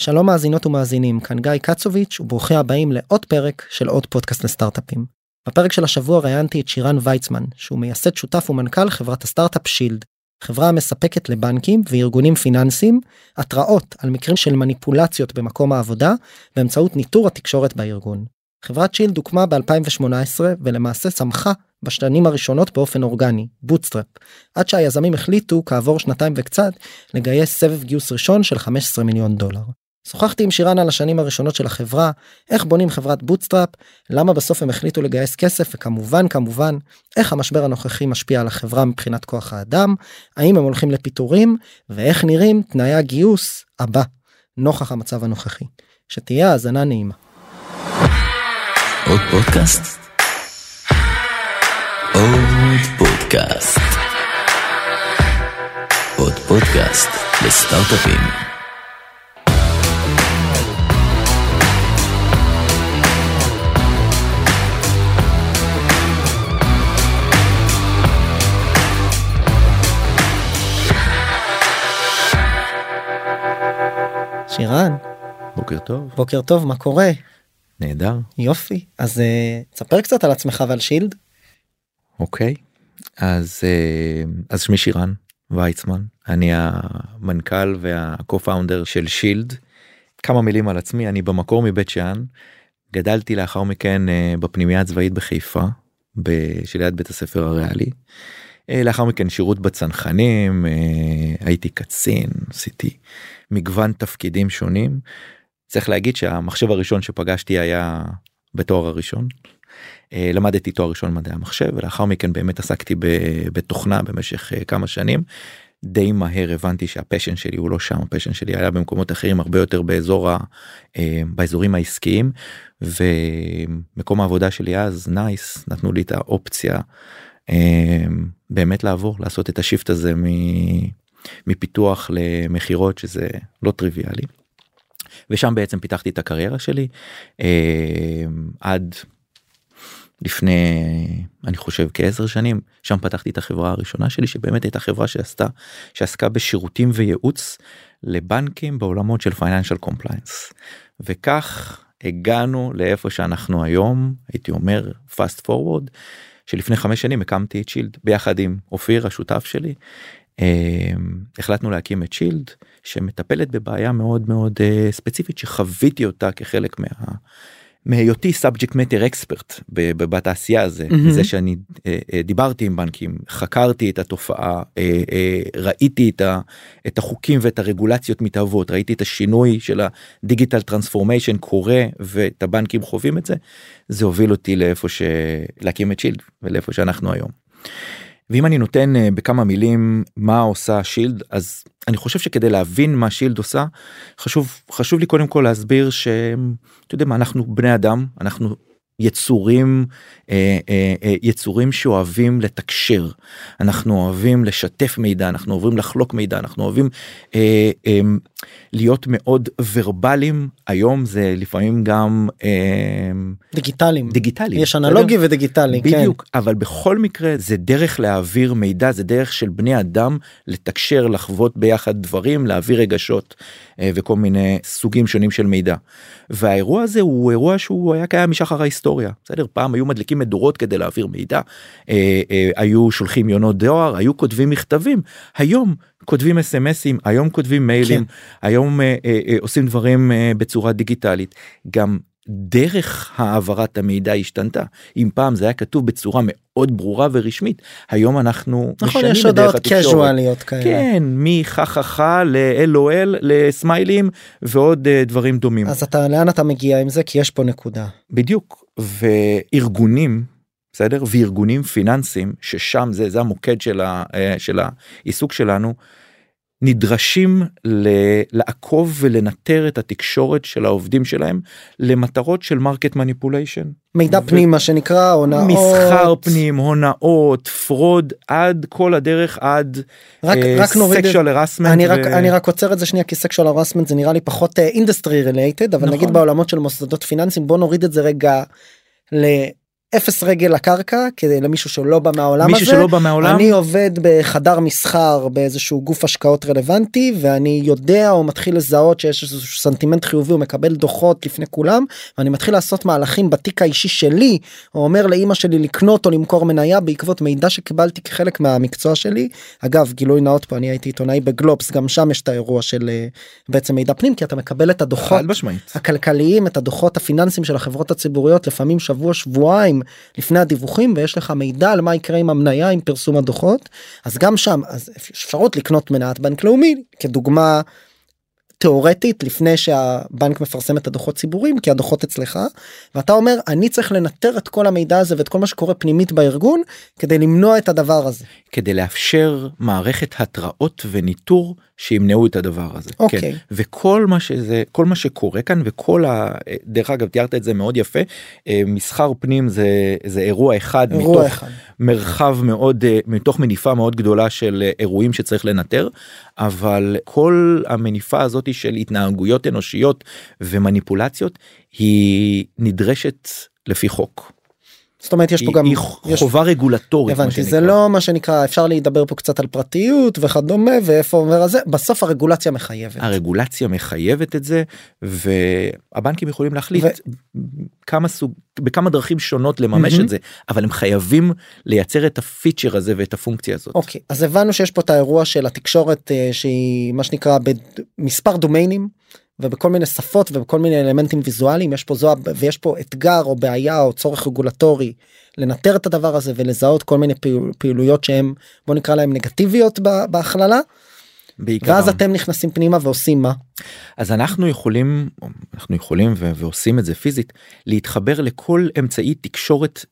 שלום מאזינות ומאזינים, כאן גיא קצוביץ' וברוכים הבאים לעוד פרק של עוד פודקאסט לסטארט-אפים. בפרק של השבוע ראיינתי את שירן ויצמן, שהוא מייסד שותף ומנכ"ל חברת הסטארט-אפ Shield, חברה המספקת לבנקים וארגונים פיננסיים התראות על מקרים של מניפולציות במקום העבודה באמצעות ניטור התקשורת בארגון. חברת Shield הוקמה ב-2018 ולמעשה צמחה בשנים הראשונות באופן אורגני, bootstrap, עד שהיזמים החליטו כעבור שנתיים וקצת לגייס סבב גיוס ראשון של 15 מיליון דולר. שוחחתי עם שירן על השנים הראשונות של החברה, איך בונים חברת bootstrap, למה בסוף הם החליטו לגייס כסף וכמובן כמובן איך המשבר הנוכחי משפיע על החברה מבחינת כוח האדם, האם הם הולכים לפיטורים ואיך נראים תנאי הגיוס הבא נוכח המצב הנוכחי. שתהיה האזנה נעימה. עוד פודקאסט? עוד פודקאסט. עוד פודקאסט לסטארט-אפים. שירן, בוקר טוב. בוקר טוב, מה קורה? נהדר. יופי, אז uh, תספר קצת על עצמך ועל שילד. אוקיי. אז אה, אז שמי שירן ויצמן אני המנכ"ל והקו-פאונדר של שילד. כמה מילים על עצמי אני במקור מבית שאן. גדלתי לאחר מכן אה, בפנימייה הצבאית בחיפה שליד בית הספר הריאלי. אה, לאחר מכן שירות בצנחנים הייתי קצין עשיתי מגוון תפקידים שונים. צריך להגיד שהמחשב הראשון שפגשתי היה בתואר הראשון. אה, למדתי תואר ראשון מדעי המחשב ולאחר מכן באמת עסקתי בתוכנה במשך אה, כמה שנים. די מהר הבנתי שה passion שלי הוא לא שם ה passion שלי היה במקומות אחרים הרבה יותר באזור ה, אה, באזורים העסקיים ומקום העבודה שלי אז NICE נתנו לי את האופציה באמת לעבור לעשות את ה shift הזה מפיתוח למכירות שזה לא טריוויאלי. ושם בעצם פיתחתי את הקריירה שלי עד לפני אני חושב כעשר שנים שם פתחתי את החברה הראשונה שלי שבאמת הייתה חברה שעשתה שעסקה בשירותים וייעוץ לבנקים בעולמות של financial compliance וכך הגענו לאיפה שאנחנו היום הייתי אומר fast forward שלפני חמש שנים הקמתי את Shield ביחד עם אופיר השותף שלי. החלטנו להקים את Shield שמטפלת בבעיה מאוד מאוד אה, ספציפית שחוויתי אותה כחלק מה... מהיותי subject matter expert בתעשייה הזה mm-hmm. זה שאני אה, אה, דיברתי עם בנקים חקרתי את התופעה אה, אה, ראיתי את, ה, את החוקים ואת הרגולציות מתהוות ראיתי את השינוי של ה digital transformation קורה ואת הבנקים חווים את זה זה הוביל אותי לאיפה שלהקים את שילד ולאיפה שאנחנו היום. ואם אני נותן אה, בכמה מילים מה עושה שילד אז אני חושב שכדי להבין מה שילד עושה חשוב חשוב לי קודם כל להסביר שאתה יודע מה אנחנו בני אדם אנחנו יצורים אה, אה, אה, יצורים שאוהבים לתקשר אנחנו אוהבים לשתף מידע אנחנו אוהבים לחלוק מידע אנחנו אוהבים להיות מאוד ורבליים היום זה לפעמים גם דיגיטליים דיגיטליים יש אנלוגי בסדר? ודיגיטלי כן. בדיוק כן. אבל בכל מקרה זה דרך להעביר מידע זה דרך של בני אדם לתקשר לחוות ביחד דברים להעביר רגשות וכל מיני סוגים שונים של מידע. והאירוע הזה הוא אירוע שהוא היה קיים משחר ההיסטוריה בסדר? פעם היו מדליקים מדורות כדי להעביר מידע אה, אה, היו שולחים יונות דואר היו כותבים מכתבים. היום כותבים אסמסים היום כותבים מיילים כן. היום אה, אה, אה, עושים דברים אה, בצורה דיגיטלית. גם דרך העברת המידע השתנתה. אם פעם זה היה כתוב בצורה מאוד ברורה ורשמית היום אנחנו נכון יש הודעות קזואליות כאלה. כן מחככה ל-LOL לסמיילים ועוד uh, דברים דומים. אז אתה לאן אתה מגיע עם זה? כי יש פה נקודה. בדיוק וארגונים בסדר? וארגונים פיננסים ששם זה זה המוקד של, ה, אה, של העיסוק שלנו נדרשים ל- לעקוב ולנטר את התקשורת של העובדים שלהם למטרות של market manipulation. מידע ו- פנים מה שנקרא הונאות. מסחר פנים הונאות fraud עד כל הדרך עד רק, uh, רק נוריד sexual harassment. אני, ו... רק, אני רק עוצר את זה שנייה כי sexual harassment זה נראה לי פחות industry uh, related אבל נכון. נגיד בעולמות של מוסדות פיננסים בוא נוריד את זה רגע. ל... אפס רגל לקרקע כדי למישהו שלא בא מהעולם מישהו הזה. שלא בא מהעולם אני עובד בחדר מסחר באיזשהו גוף השקעות רלוונטי ואני יודע או מתחיל לזהות שיש איזשהו סנטימנט חיובי הוא מקבל דוחות לפני כולם ואני מתחיל לעשות מהלכים בתיק האישי שלי או אומר לאימא שלי לקנות או למכור מניה בעקבות מידע שקיבלתי כחלק מהמקצוע שלי אגב גילוי נאות פה אני הייתי עיתונאי בגלובס גם שם יש את האירוע של אה, בעצם מידע פנים כי אתה מקבל את הדוחות הכלכליים את הדוחות הפיננסיים של החברות הציבוריות לפעמים שבוע שבועיים לפני הדיווחים ויש לך מידע על מה יקרה עם המניה עם פרסום הדוחות אז גם שם אז אפשרות לקנות מניית בנק לאומי כדוגמה תאורטית לפני שהבנק מפרסם את הדוחות ציבוריים כי הדוחות אצלך ואתה אומר אני צריך לנטר את כל המידע הזה ואת כל מה שקורה פנימית בארגון כדי למנוע את הדבר הזה. כדי לאפשר מערכת התראות וניטור שימנעו את הדבר הזה. אוקיי. כן. וכל מה שזה כל מה שקורה כאן וכל ה... דרך אגב תיארת את זה מאוד יפה אה, מסחר פנים זה זה אירוע אחד אירוע מתוך אחד. מרחב מאוד אה, מתוך מניפה מאוד גדולה של אה, אירועים שצריך לנטר אבל כל המניפה הזאת של התנהגויות אנושיות ומניפולציות היא נדרשת לפי חוק. זאת אומרת יש פה גם יש- חובה רגולטורית. הבנתי זה. לא מה שנקרא אפשר להידבר פה קצת על פרטיות וכדומה ואיפה אומר הזה בסוף הרגולציה מחייבת. הרגולציה מחייבת את זה והבנקים יכולים להחליט כמה סוג בכמה דרכים שונות לממש מהמם. את זה אבל הם חייבים לייצר את הפיצ'ר הזה ואת הפונקציה הזאת. אוקיי אז הבנו שיש פה את האירוע של התקשורת אה, שהיא מה שנקרא במספר דומיינים ובכל מיני שפות ובכל מיני אלמנטים ויזואליים יש פה זו ויש פה אתגר או בעיה או צורך רגולטורי לנטר את הדבר הזה ולזהות כל מיני פעול, פעילויות שהם בוא נקרא להם נגטיביות בהכללה. בעיקר ואז אתם נכנסים פנימה ועושים מה? אז אנחנו יכולים אנחנו יכולים ו- ועושים את זה פיזית להתחבר לכל אמצעי תקשורת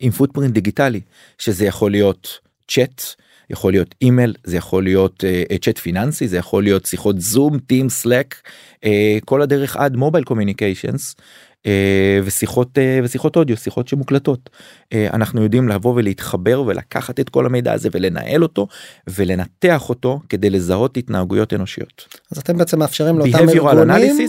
עם footprint דיגיטלי שזה יכול להיות צ'אט יכול להיות אימייל זה יכול להיות uh, צ'אט פיננסי זה יכול להיות שיחות Zoom Teams Slack uh, כל הדרך עד mobile communications ושיחות uh, ושיחות אודיו שיחות שמוקלטות uh, אנחנו יודעים לבוא ולהתחבר ולקחת את כל המידע הזה ולנהל אותו ולנתח אותו כדי לזהות התנהגויות אנושיות. אז אתם בעצם מאפשרים לאותם ארגונים.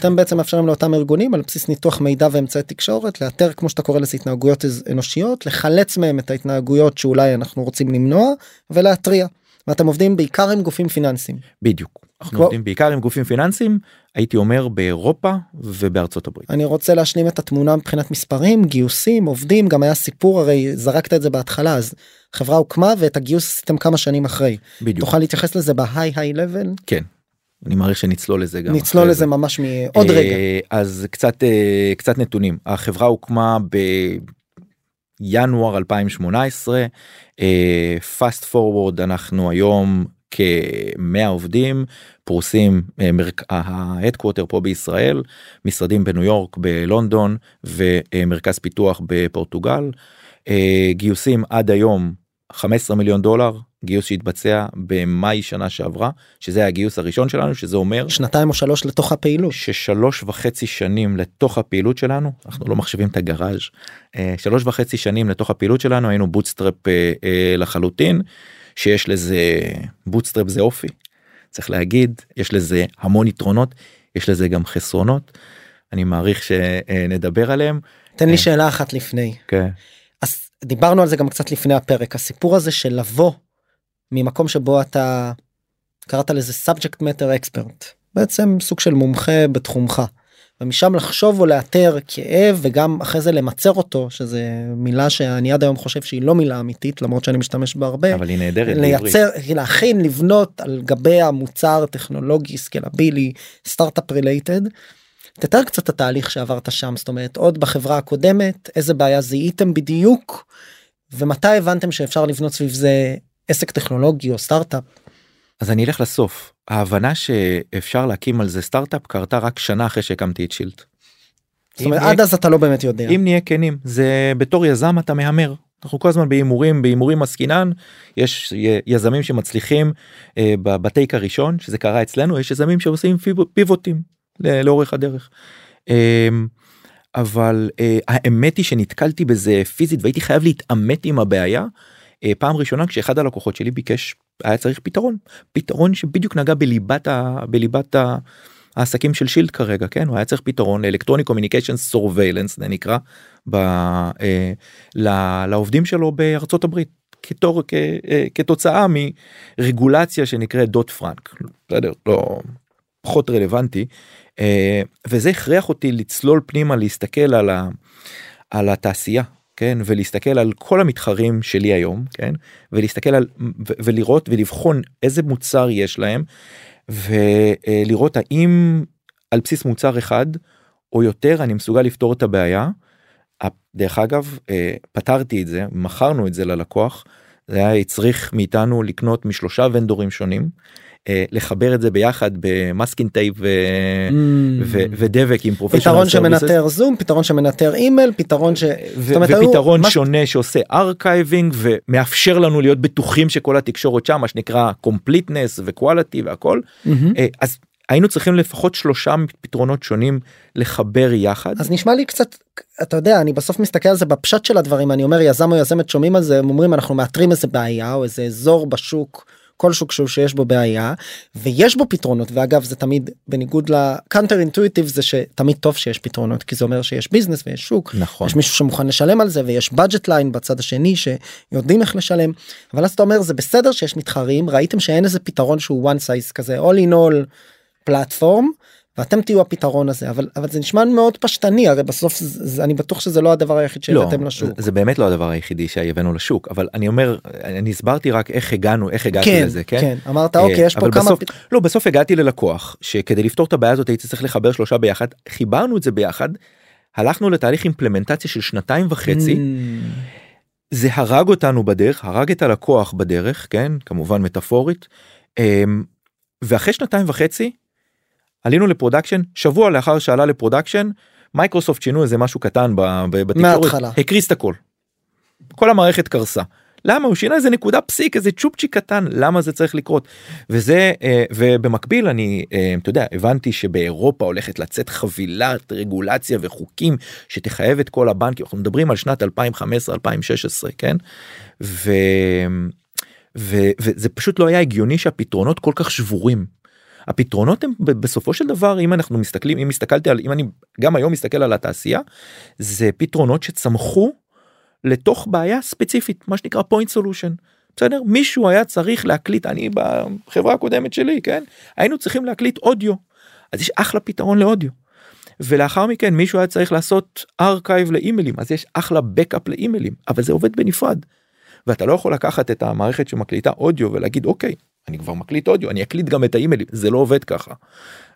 אתם בעצם מאפשרים לאותם ארגונים על בסיס ניתוח מידע ואמצעי תקשורת לאתר כמו שאתה קורא לזה התנהגויות אנושיות לחלץ מהם את ההתנהגויות שאולי אנחנו רוצים למנוע ולהתריע. ואתם עובדים בעיקר עם גופים פיננסיים. בדיוק. אנחנו עובדים בעיקר עם גופים פיננסיים הייתי אומר באירופה ובארצות הברית. אני רוצה להשלים את התמונה מבחינת מספרים גיוסים עובדים גם היה סיפור הרי זרקת את זה בהתחלה אז חברה הוקמה ואת הגיוס עשיתם כמה שנים אחרי בדיוק. תוכל להתייחס לזה ב-high high level כן. אני מעריך שנצלול לזה גם. נצלול לזה זה. ממש מעוד אה, רגע אז קצת אה, קצת נתונים החברה הוקמה בינואר 2018 fast forward אנחנו היום כ-100 עובדים פרוסים אה, ה-headquarter פה בישראל משרדים בניו יורק בלונדון ומרכז פיתוח בפורטוגל אה, גיוסים עד היום 15 מיליון דולר גיוס שהתבצע במאי שנה שעברה שזה הגיוס הראשון שלנו שזה אומר שנתיים או שלוש לתוך הפעילות ששלוש וחצי שנים לתוך הפעילות שלנו אנחנו לא מחשבים את הגראז' אה, שלוש וחצי שנים לתוך הפעילות שלנו היינו bootstrap אה, אה, לחלוטין שיש לזה bootstrap זה אופי צריך להגיד יש לזה המון יתרונות יש לזה גם חסרונות אני מעריך שנדבר עליהם. תן. לי שאלה אחת לפני כן. אז דיברנו על זה גם קצת לפני הפרק הסיפור הזה של לבוא ממקום שבו אתה קראת לזה subject matter expert בעצם סוג של מומחה בתחומך ומשם לחשוב או לאתר כאב וגם אחרי זה למצר אותו שזה מילה שאני עד היום חושב שהיא לא מילה אמיתית למרות שאני משתמש בה הרבה אבל היא נהדרת. בעברית. לייצר להכין לבנות על גבי המוצר טכנולוגי scalable סטארט-אפ related. תתאר קצת את התהליך שעברת שם זאת אומרת עוד בחברה הקודמת איזה בעיה זיהיתם בדיוק ומתי הבנתם שאפשר לבנות סביב זה עסק טכנולוגי או סטארט-אפ. אז אני אלך לסוף ההבנה שאפשר להקים על זה סטארט-אפ קרתה רק שנה אחרי שהקמתי את שילד. זאת אומרת נהיה- עד אז אתה לא באמת יודע. אם נהיה כנים זה בתור יזם אתה מהמר אנחנו כל הזמן בהימורים בהימורים עסקינן יש יזמים שמצליחים אה, ב-take הראשון שזה קרה אצלנו יש יזמים שעושים פיבו- פיבוטים לאורך הדרך. אה, אבל אה, האמת היא שנתקלתי בזה פיזית והייתי חייב להתעמת עם הבעיה פעם ראשונה כשאחד הלקוחות שלי ביקש היה צריך פתרון. פתרון שבדיוק נגע בליבת ה, בליבת ה, העסקים של שילד כרגע כן? הוא היה צריך פתרון אלקטרוני communication surveillance זה נקרא ב, אה, ל, לעובדים שלו בארצות הברית כתור, כ, אה, כתוצאה מרגולציה שנקראת דוט פרנק. בסדר לא פחות רלוונטי. אה, וזה הכריח אותי לצלול פנימה להסתכל על, ה, על התעשייה כן ולהסתכל על כל המתחרים שלי היום כן ולהסתכל על ולראות ולבחון איזה מוצר יש להם ולראות האם על בסיס מוצר אחד או יותר אני מסוגל לפתור את הבעיה. דרך אגב אה, פתרתי את זה מכרנו את זה ללקוח זה היה הצריך מאיתנו לקנות משלושה vendorים שונים לחבר את זה ביחד במאסקין טייפ ו... Mm. ו... ודבק עם professional פתרון שמנטר Zoom פתרון שמנטר אימייל פתרון ש... ופתרון שונה שעושה archiving ומאפשר לנו להיות בטוחים שכל התקשורת שם מה שנקרא completeness ו-quality והכל מהמם. אה, אז היינו צריכים לפחות שלושה פתרונות שונים לחבר יחד אז נשמע לי קצת אתה יודע אני בסוף מסתכל על זה בפשט של הדברים אני אומר יזם או יזמת שומעים על זה הם אומרים אנחנו מאתרים איזה בעיה או איזה אזור בשוק כל שוק שהוא שיש בו בעיה ויש בו פתרונות ואגב זה תמיד בניגוד לקאנטר אינטואיטיב זה שתמיד טוב שיש פתרונות כי זה אומר שיש ביזנס ויש שוק. נכון. יש מישהו שמוכן לשלם על זה ויש budget line בצד השני שיודעים איך לשלם. אבל אז אתה אומר זה בסדר שיש מתחרים ראיתם שאין איזה פתרון שהוא one size כזה all in all פלטפורם ואתם תהיו הפתרון הזה אבל אבל זה נשמע מאוד פשטני הרי בסוף זה, זה, אני בטוח שזה לא הדבר היחיד לא, שהבאתם לשוק. זה באמת לא הדבר היחידי שהבאנו לשוק אבל אני אומר אני הסברתי רק איך הגענו איך הגעתי כן, לזה כן. כן אמרת אוקיי יש פה כמה בסוף, פת- לא בסוף הגעתי ללקוח שכדי לפתור את הבעיה הזאת הייתי צריך לחבר שלושה ביחד חיברנו את זה ביחד. הלכנו לתהליך אימפלמנטציה של שנתיים וחצי Mm, זה הרג אותנו בדרך הרג את הלקוח בדרך כן כמובן מטאפורית אמ, ואחרי שנתיים וחצי עלינו ל-production שבוע לאחר שעלה לפרודקשן מייקרוסופט שינו איזה משהו קטן בתקשורת. הקריס את הכל. כל המערכת קרסה. למה הוא שינה איזה נקודה פסיק איזה צ'ופצ'יק קטן למה זה צריך לקרות וזה אה, ובמקביל אני אה, אתה יודע הבנתי שבאירופה הולכת לצאת חבילת רגולציה וחוקים שתחייב את כל הבנקים אנחנו מדברים על שנת 2015 2016 כן ו, ו, וזה פשוט לא היה הגיוני שהפתרונות כל כך שבורים. הפתרונות הם בסופו של דבר אם אנחנו מסתכלים אם הסתכלתי על אם אני גם היום מסתכל על התעשייה זה פתרונות שצמחו לתוך בעיה ספציפית מה שנקרא point solution. בסדר מישהו היה צריך להקליט אני בחברה הקודמת שלי כן היינו צריכים להקליט אודיו אז יש אחלה פתרון לאודיו. ולאחר מכן מישהו היה צריך לעשות archive לאימיילים אז יש אחלה backup לאימיילים אבל זה עובד בנפרד. ואתה לא יכול לקחת את המערכת שמקליטה אודיו ולהגיד אוקיי אני כבר מקליט אודיו אני אקליט גם את האימיילים זה לא עובד ככה.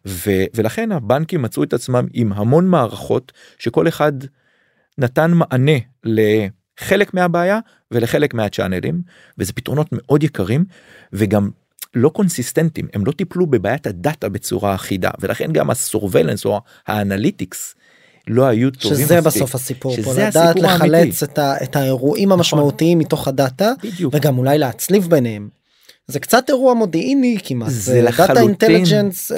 ו- ולכן הבנקים מצאו את עצמם עם המון מערכות שכל אחד נתן מענה לחלק מהבעיה ולחלק מה-channelים וזה פתרונות מאוד יקרים וגם לא consistentים הם לא טיפלו בבעיית ה-data בצורה אחידה ולכן גם ה-surveillance או ה-analytics לא היו טובים שזה מספיק. בסוף הסיפור פה שזה לדעת הסיפור האמיתי. לחלץ את, ה, את האירועים המשמעותיים מתוך ה-data בדיוק. וגם אולי להצליב ביניהם. זה קצת אירוע מודיעיני כמעט זה data לחלוטין, intelligence.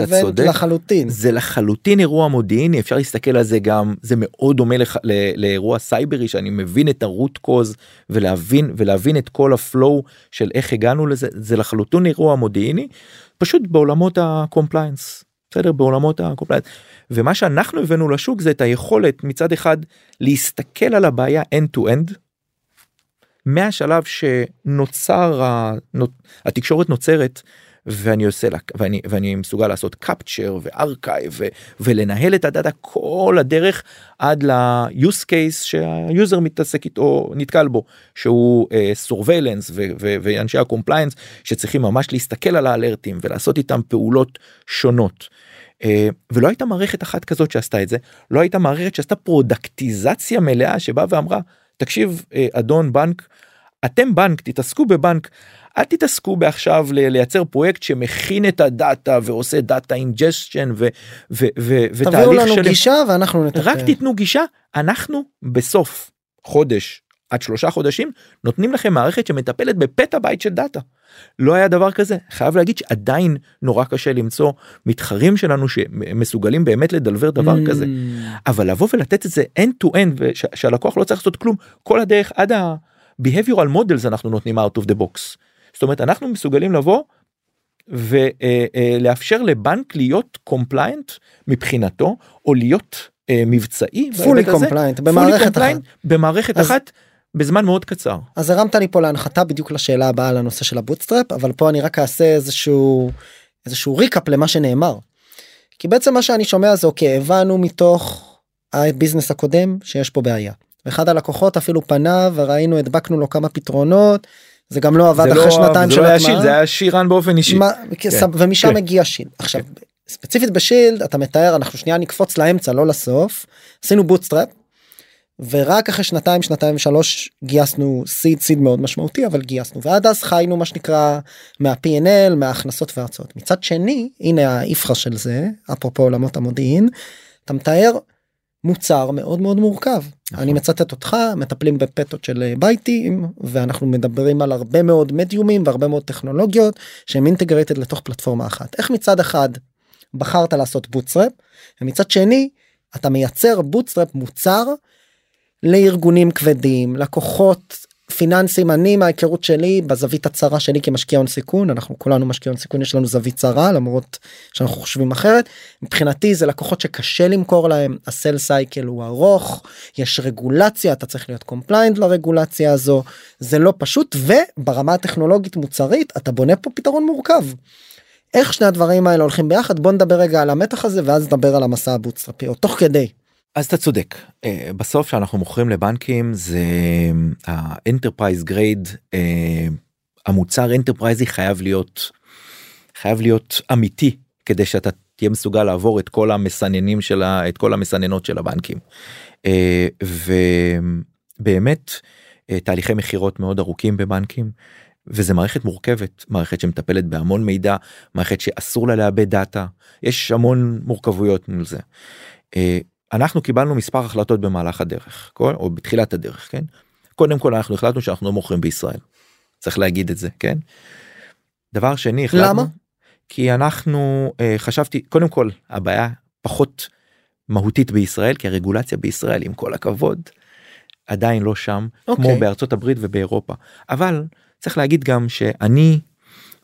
לחלוטין זה לחלוטין אירוע מודיעיני אפשר להסתכל על זה גם זה מאוד דומה לח, ל, לאירוע סייברי שאני מבין את ה-root cause ולהבין ולהבין את כל ה-flow של איך הגענו לזה זה לחלוטין אירוע מודיעיני פשוט בעולמות ה-compliance בסדר בעולמות ה-compliance ומה שאנחנו הבאנו לשוק זה את היכולת מצד אחד להסתכל על הבעיה end to end. מהשלב שנוצר התקשורת נוצרת ואני עושה לה ואני ואני מסוגל לעשות capture ו-archive ולנהל את ה-data כל הדרך עד ל-use case שה-user מתעסק איתו נתקל בו שהוא uh, ו- ו- ואנשי ה-compliance שצריכים ממש להסתכל על ה-alertים ולעשות איתם פעולות שונות. Uh, ולא הייתה מערכת אחת כזאת שעשתה את זה לא הייתה מערכת שעשתה פרודקטיזציה מלאה שבאה ואמרה תקשיב uh, אדון בנק אתם בנק תתעסקו בבנק אל תתעסקו בעכשיו לייצר פרויקט שמכין את הדאטה ועושה data ingestion ו- ו- ו- תביאו ותהליך לנו. גישה ואנחנו נטפל. רק תיתנו גישה אנחנו בסוף חודש עד שלושה חודשים נותנים לכם מערכת שמטפלת בפטה בייט של דאטה. לא היה דבר כזה חייב להגיד שעדיין נורא קשה למצוא מתחרים שלנו שמסוגלים באמת לדלבר דבר Mm. כזה אבל לבוא ולתת את זה end to end וש- שהלקוח לא צריך לעשות כלום כל הדרך עד ה-behavioral models אנחנו נותנים out of the box. זאת אומרת אנחנו מסוגלים לבוא ולאפשר לבנק להיות compliant מבחינתו או להיות אה, מבצעי fully compliant במערכת אחת. במערכת אז- אחת בזמן מאוד קצר. אז הרמת לי פה להנחתה בדיוק לשאלה הבאה על הנושא של ה bootstrap אבל פה אני רק אעשה איזשהו איזשהו recap למה שנאמר. כי בעצם מה שאני שומע זה אוקיי הבנו מתוך הביזנס הקודם שיש פה בעיה. אחד הלקוחות אפילו פנה וראינו הדבקנו לו כמה פתרונות זה גם לא עבד זה אחרי לא- שנתיים זה של לא היה הטמעה. Shield, זה היה שירן באופן אישי. מה, כסב- ומשם כן. מגיע Shield עכשיו ספציפית ב Shield אתה מתאר אנחנו שנייה נקפוץ לאמצע לא לסוף עשינו bootstrap. ורק אחרי שנתיים שנתיים שלוש גייסנו seed seed מאוד משמעותי אבל גייסנו. ועד אז חיינו מה שנקרא מה-P&L מההכנסות וההוצאות מצד שני הנה האיפכא של זה אפרופו עולמות המודיעין אתה מתאר מוצר מאוד מאוד מורכב. נכון. אני מצטט אותך מטפלים בפטות של אה, בייטים ואנחנו מדברים על הרבה מאוד מדיומים והרבה מאוד טכנולוגיות שהם integrated לתוך פלטפורמה אחת. איך מצד אחד בחרת לעשות bootstrap ומצד שני אתה מייצר bootstrap מוצר לארגונים כבדים לקוחות פיננסים אני מההיכרות שלי בזווית הצרה שלי כמשקיע הון סיכון אנחנו כולנו משקיעי הון סיכון יש לנו זווית צרה למרות שאנחנו חושבים אחרת. מבחינתי זה לקוחות שקשה למכור להם. ה sales cycle הוא ארוך יש רגולציה אתה צריך להיות compliant לרגולציה הזו. זה לא פשוט וברמה הטכנולוגית מוצרית אתה בונה פה פתרון מורכב. איך שני הדברים האלה הולכים ביחד? בוא נדבר רגע על המתח הזה ואז נדבר על המסע הבוטסטראפי או תוך כדי. אז אתה צודק אה, בסוף שאנחנו מוכרים לבנקים זה ה enterprise grade המוצר אנטרפרייזי חייב להיות חייב להיות אמיתי כדי שאתה תהיה מסוגל לעבור את כל המסננים של ה- את כל המסננות של הבנקים. אה, ובאמת אה, תהליכי מכירות מאוד ארוכים בבנקים. וזה מערכת מורכבת מערכת שמטפלת בהמון מידע מערכת שאסור לה לאבד דאטה יש המון מורכבויות מול זה. אנחנו קיבלנו מספר החלטות במהלך הדרך כל- או בתחילת הדרך כן קודם כל אנחנו החלטנו שאנחנו לא מוכרים בישראל. צריך להגיד את זה כן. דבר שני החלטנו למה? כי אנחנו אה, חשבתי קודם כל הבעיה פחות מהותית בישראל כי הרגולציה בישראל עם כל הכבוד עדיין לא שם אוקיי. כמו בארצות הברית ובאירופה אבל צריך להגיד גם שאני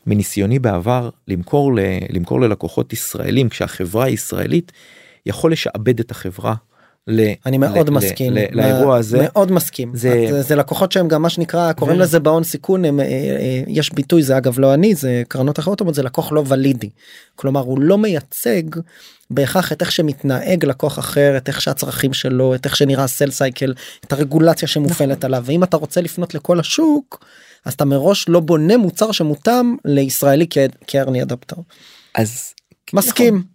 מניסיוני בעבר למכור ל, למכור ללקוחות ישראלים כשהחברה הישראלית יכול לשעבד את החברה. ל, אני מאוד ל, מסכים. ל, ל, לאירוע הזה. מאוד מסכים. זה- זה, זה לקוחות שהם גם מה שנקרא קוראים ו- לזה בהון סיכון הם, אה, אה, יש ביטוי זה אגב לא אני זה קרנות אחרות אומרות זה לקוח לא ולידי. כלומר הוא לא מייצג בהכרח את איך שמתנהג לקוח אחר את איך שהצרכים שלו את איך שנראה הסל סייקל את הרגולציה שמופעלת עליו. ואם אתה רוצה לפנות לכל השוק אז אתה מראש לא בונה מוצר שמותאם לישראלי כ early adopter אז מסכים. נכון.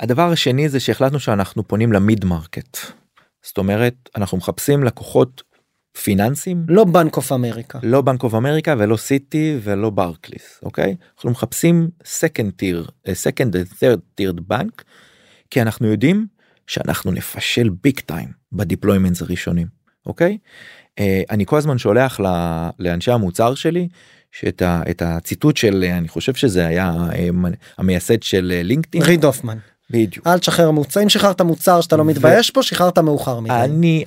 הדבר השני זה שהחלטנו שאנחנו פונים ל mid market. זאת אומרת אנחנו מחפשים לקוחות פיננסים לא Bank of America לא Bank of America ולא Citi ולא Barclays אוקיי? אנחנו מחפשים second tier אה, second and third tiered בנק כי אנחנו יודעים שאנחנו נפשל big time ב deployments הראשונים אוקיי? אה, אני כל הזמן שולח לאנשי המוצר שלי שאת ה, את הציטוט של אה, אני חושב שזה היה אה, המייסד של LinkedIn ריד הופמן בדיוק. אל תשחרר מוצר אם שחררת מוצר שאתה לא מתבייש בו שחררת מאוחר מדי. אני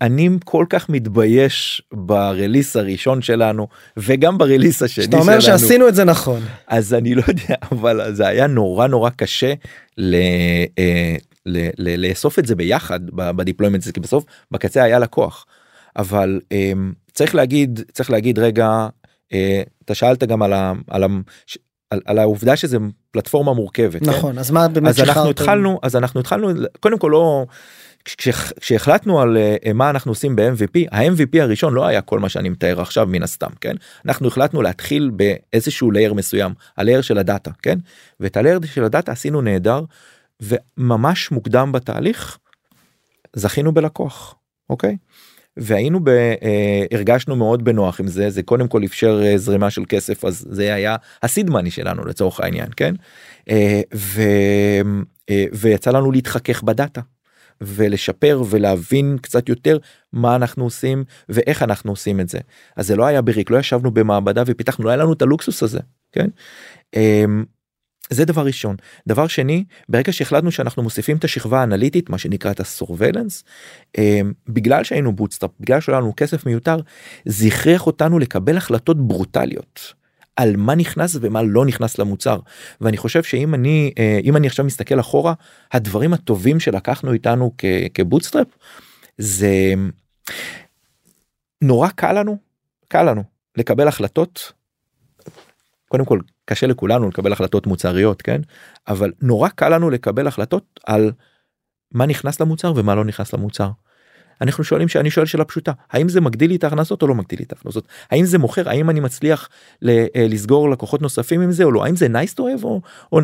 אני כל כך מתבייש ב release הראשון שלנו וגם ב release השני שאתה שלנו. אומר שעשינו את זה נכון. אז אני לא יודע אבל זה היה נורא נורא קשה ל, אה, ל, ל, לאסוף את זה ביחד בדיפלוימנט כי בסוף בקצה היה לקוח אבל אה, צריך להגיד צריך להגיד רגע אה, אתה שאלת גם על, ה, על, ה, על, על העובדה שזה פלטפורמה מורכבת כן? נכון אז מה באמת אז אנחנו? התחלנו אז אנחנו התחלנו קודם כל לא כש- כשהחלטנו על אה, מה אנחנו עושים ב-MVP ה-MVP הראשון לא היה כל מה שאני מתאר עכשיו מן הסתם כן אנחנו החלטנו להתחיל באיזשהו layer מסוים ה layer של הדאטה כן ואת ה layer של הדאטה עשינו נהדר וממש מוקדם בתהליך זכינו בלקוח אוקיי. והיינו ב... אה, הרגשנו מאוד בנוח עם זה זה קודם כל אפשר אה, זרימה של כסף אז זה היה ה seed money שלנו לצורך העניין כן אה, ו... ויצא לנו להתחכך בדאטה ולשפר ולהבין קצת יותר מה אנחנו עושים ואיך אנחנו עושים את זה אז זה לא היה בריק לא ישבנו במעבדה ופיתחנו לא היה לנו את הלוקסוס הזה כן. זה דבר ראשון דבר שני ברגע שהחלטנו שאנחנו מוסיפים את השכבה האנליטית מה שנקרא את ה surveillance בגלל שהיינו bootstrap בגלל שהיה לנו כסף מיותר זה הכריח אותנו לקבל החלטות ברוטליות על מה נכנס ומה לא נכנס למוצר ואני חושב שאם אני אה, אם אני עכשיו מסתכל אחורה הדברים הטובים שלקחנו איתנו כבוטסטראפ זה נורא קל לנו קל לנו לקבל החלטות. קודם כל קשה לכולנו לקבל החלטות מוצריות כן? אבל נורא קל לנו לקבל החלטות על מה נכנס למוצר ומה לא נכנס למוצר. אנחנו שואלים שאני שואל שאלה פשוטה האם זה מגדיל לי את ההכנסות או לא מגדיל לי את ההכנסות? האם זה מוכר? האם אני מצליח אה, לסגור לקוחות נוספים עם זה או לא? האם זה nice to have או, או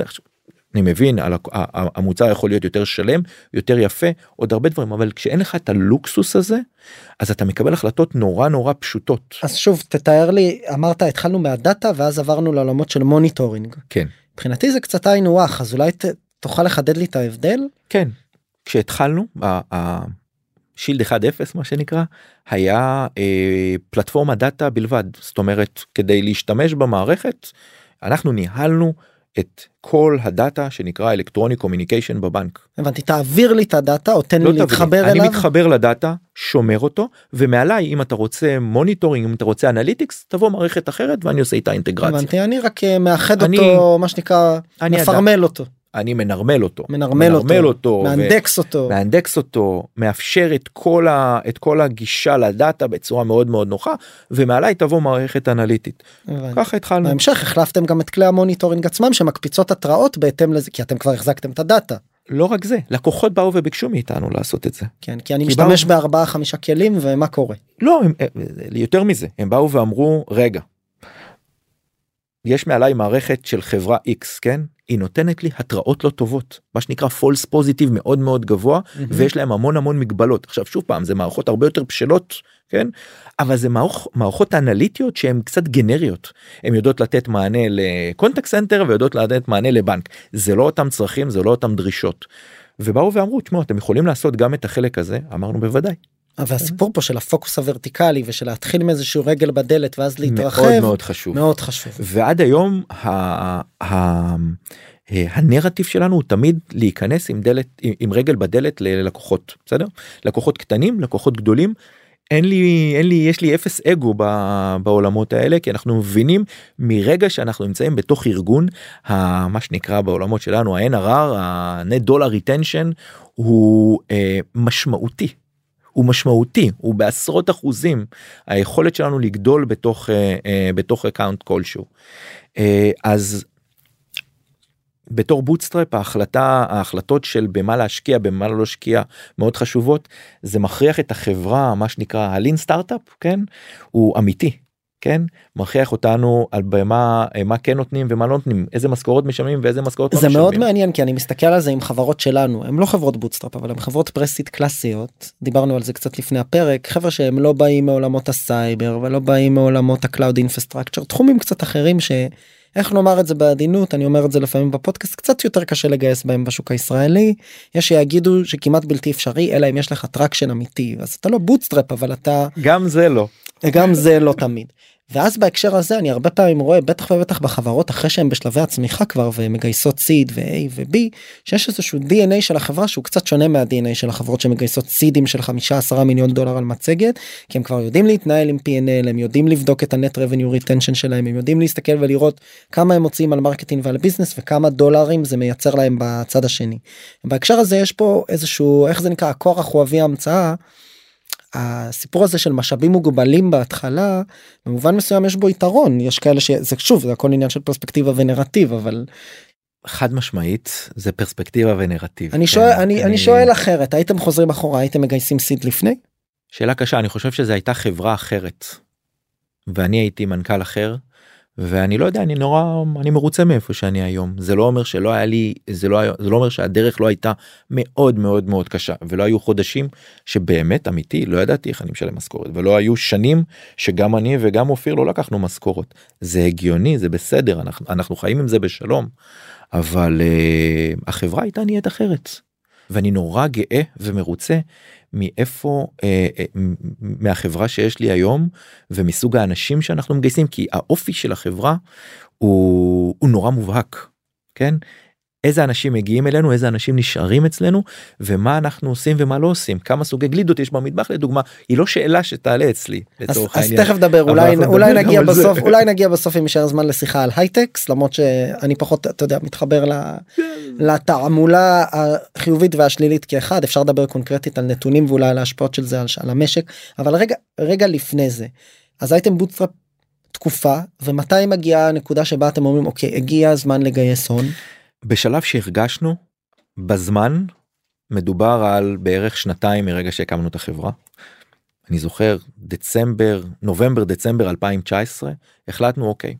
אני מבין על המוצר יכול להיות יותר שלם יותר יפה עוד הרבה דברים אבל כשאין לך את הלוקסוס הזה אז אתה מקבל החלטות נורא נורא פשוטות. אז שוב תתאר לי אמרת התחלנו מהדאטה ואז עברנו לעולמות של monitoring. כן. מבחינתי זה קצת היינו הך אז אולי ת, תוכל לחדד לי את ההבדל? כן. כשהתחלנו Shield 1.0 מה שנקרא היה אה, פלטפורמה דאטה בלבד. זאת אומרת כדי להשתמש במערכת אנחנו ניהלנו את כל הדאטה שנקרא electronic communication בבנק. הבנתי תעביר לי את הדאטה או תן לא לי להתחבר אני אליו. מתחבר לדאטה שומר אותו ומעליי אם אתה רוצה monitoring אם אתה רוצה analytics תבוא מערכת אחרת ואני עושה איתה אינטגרציה. הבנתי אני רק אה, מאחד אני- אותו מה שנקרא אני מפרמל אותו אני מנרמל אותו מנרמל אותו אותו ו- מאנדקס אותו מאנדקס אותו מאפשר את כל ה, את כל הגישה לדאטה בצורה מאוד מאוד נוחה ומעליי תבוא מערכת אנליטית הבנתי. ככה התחלנו בהמשך החלפתם גם את כלי ה monitoring עצמם שמקפיצות התראות בהתאם לזה כי אתם כבר החזקתם את הדאטה לא רק זה לקוחות באו וביקשו מאיתנו לעשות את זה כן כי אני כי משתמש באו- בארבעה חמישה כלים ומה קורה. לא הם- יותר מזה הם באו ואמרו רגע. יש מעליי מערכת של חברה x כן היא נותנת לי התראות לא טובות מה שנקרא false positive מאוד מאוד גבוה ויש להם המון המון מגבלות. עכשיו שוב פעם זה מערכות הרבה יותר בשלות כן? אבל זה מערכ, מערכות אנליטיות שהן קצת גנריות. הן יודעות לתת מענה ל contact center ויודעות לתת מענה לבנק. זה לא אותם צרכים זה לא אותם דרישות. ובאו ואמרו תשמעו אתם יכולים לעשות גם את החלק הזה? אמרנו בוודאי אבל הסיפור פה של הפוקוס הוורטיקלי ושל להתחיל מאיזשהו רגל בדלת ואז להתרחב מאוד מאוד חשוב מאוד חשוב. ועד היום ה- ה- הנרטיב שלנו הוא תמיד להיכנס עם דלת עם- עם רגל בדלת ללקוחות בסדר לקוחות קטנים לקוחות גדולים. אין לי אין לי יש לי אפס אגו ב- בעולמות האלה כי אנחנו מבינים מרגע שאנחנו נמצאים בתוך ארגון ה- מה שנקרא בעולמות שלנו ה-NRR ה-net dollar retention הוא אה, משמעותי. הוא משמעותי הוא בעשרות אחוזים היכולת שלנו לגדול בתוך אה, אה, בתוך account כלשהו. אה, אז בתור bootstrap ההחלטה ההחלטות של במה להשקיע במה לא להשקיע מאוד חשובות. זה מכריח את החברה מה שנקרא ה lean startup כן? הוא אמיתי כן מכריח אותנו על במה מה כן נותנים ומה לא נותנים איזה משכורות משלמים ואיזה משכורות לא זה משלמים. מאוד מעניין כי אני מסתכל על זה עם חברות שלנו הם לא חברות bootstrap אבל הם חברות pre-seed קלאסיות דיברנו על זה קצת לפני הפרק חבר'ה שהם לא באים מעולמות הסייבר ולא באים מעולמות ה cloud infrastructure תחומים קצת אחרים ש... איך נאמר את זה בעדינות אני אומר את זה לפעמים בפודקאסט קצת יותר קשה לגייס בהם בשוק הישראלי יש שיגידו שכמעט בלתי אפשרי אלא אם יש לך traction אמיתי אז אתה לא bootstrap אבל אתה גם זה לא גם זה לא תמיד. ואז בהקשר הזה אני הרבה פעמים רואה בטח ובטח בחברות אחרי שהם בשלבי הצמיחה כבר ומגייסות seed ו-A ו-B שיש איזשהו DNA של החברה שהוא קצת שונה מה-DNA של החברות שמגייסות סידים של 5-10 מיליון דולר על מצגת כי הם כבר יודעים להתנהל עם P&L הם יודעים לבדוק את ה-net revenue retention שלהם הם יודעים להסתכל ולראות כמה הם מוציאים על marketing ועל business וכמה דולרים זה מייצר להם בצד השני. בהקשר הזה יש פה איזשהו איך זה נקרא הכורח הוא אבי ההמצאה. הסיפור הזה של משאבים מוגבלים בהתחלה במובן מסוים יש בו יתרון יש כאלה שזה שוב זה הכל עניין של פרספקטיבה ונרטיב אבל חד משמעית זה פרספקטיבה ונרטיב. אני כן, שואל אני אני שואל אחרת הייתם חוזרים אחורה הייתם מגייסים סיד לפני שאלה קשה אני חושב שזה הייתה חברה אחרת. ואני הייתי מנכ"ל אחר ואני לא יודע אני נורא אני מרוצה מאיפה שאני היום. זה לא אומר שלא היה לי זה לא היה זה לא אומר שהדרך לא הייתה מאוד מאוד מאוד קשה. ולא היו חודשים שבאמת אמיתי לא ידעתי איך אני משלם משכורת. ולא היו שנים שגם אני וגם אופיר לא לקחנו משכורות. זה הגיוני זה בסדר אנחנו אנחנו חיים עם זה בשלום. אבל uh, החברה הייתה נהיית אחרת. ואני נורא גאה ומרוצה מאיפה אה, אה, מהחברה שיש לי היום ומסוג האנשים שאנחנו מגייסים כי האופי של החברה הוא, הוא נורא מובהק כן איזה אנשים מגיעים אלינו איזה אנשים נשארים אצלנו ומה אנחנו עושים ומה לא עושים. כמה סוגי גלידות יש במטבח לדוגמה היא לא שאלה שתעלה אצלי אז, לצורך אז העניין. תכף נדבר אולי אולי נגיע על זה. בסוף אולי נגיע בסוף אם יישאר זמן לשיחה על הייטק למרות שאני פחות אתה יודע מתחבר ל- לתעמולה החיובית והשלילית כאחד. אפשר לדבר קונקרטית על נתונים ואולי על ההשפעות של זה על, על המשק אבל רגע רגע לפני זה. אז הייתם bootstrap תקופה ומתי מגיעה הנקודה שבה אתם אומרים אוקיי הגיע הזמן לגייס הון בשלב שהרגשנו בזמן מדובר על בערך שנתיים מרגע שהקמנו את החברה. אני זוכר דצמבר נובמבר דצמבר 2019 החלטנו אוקיי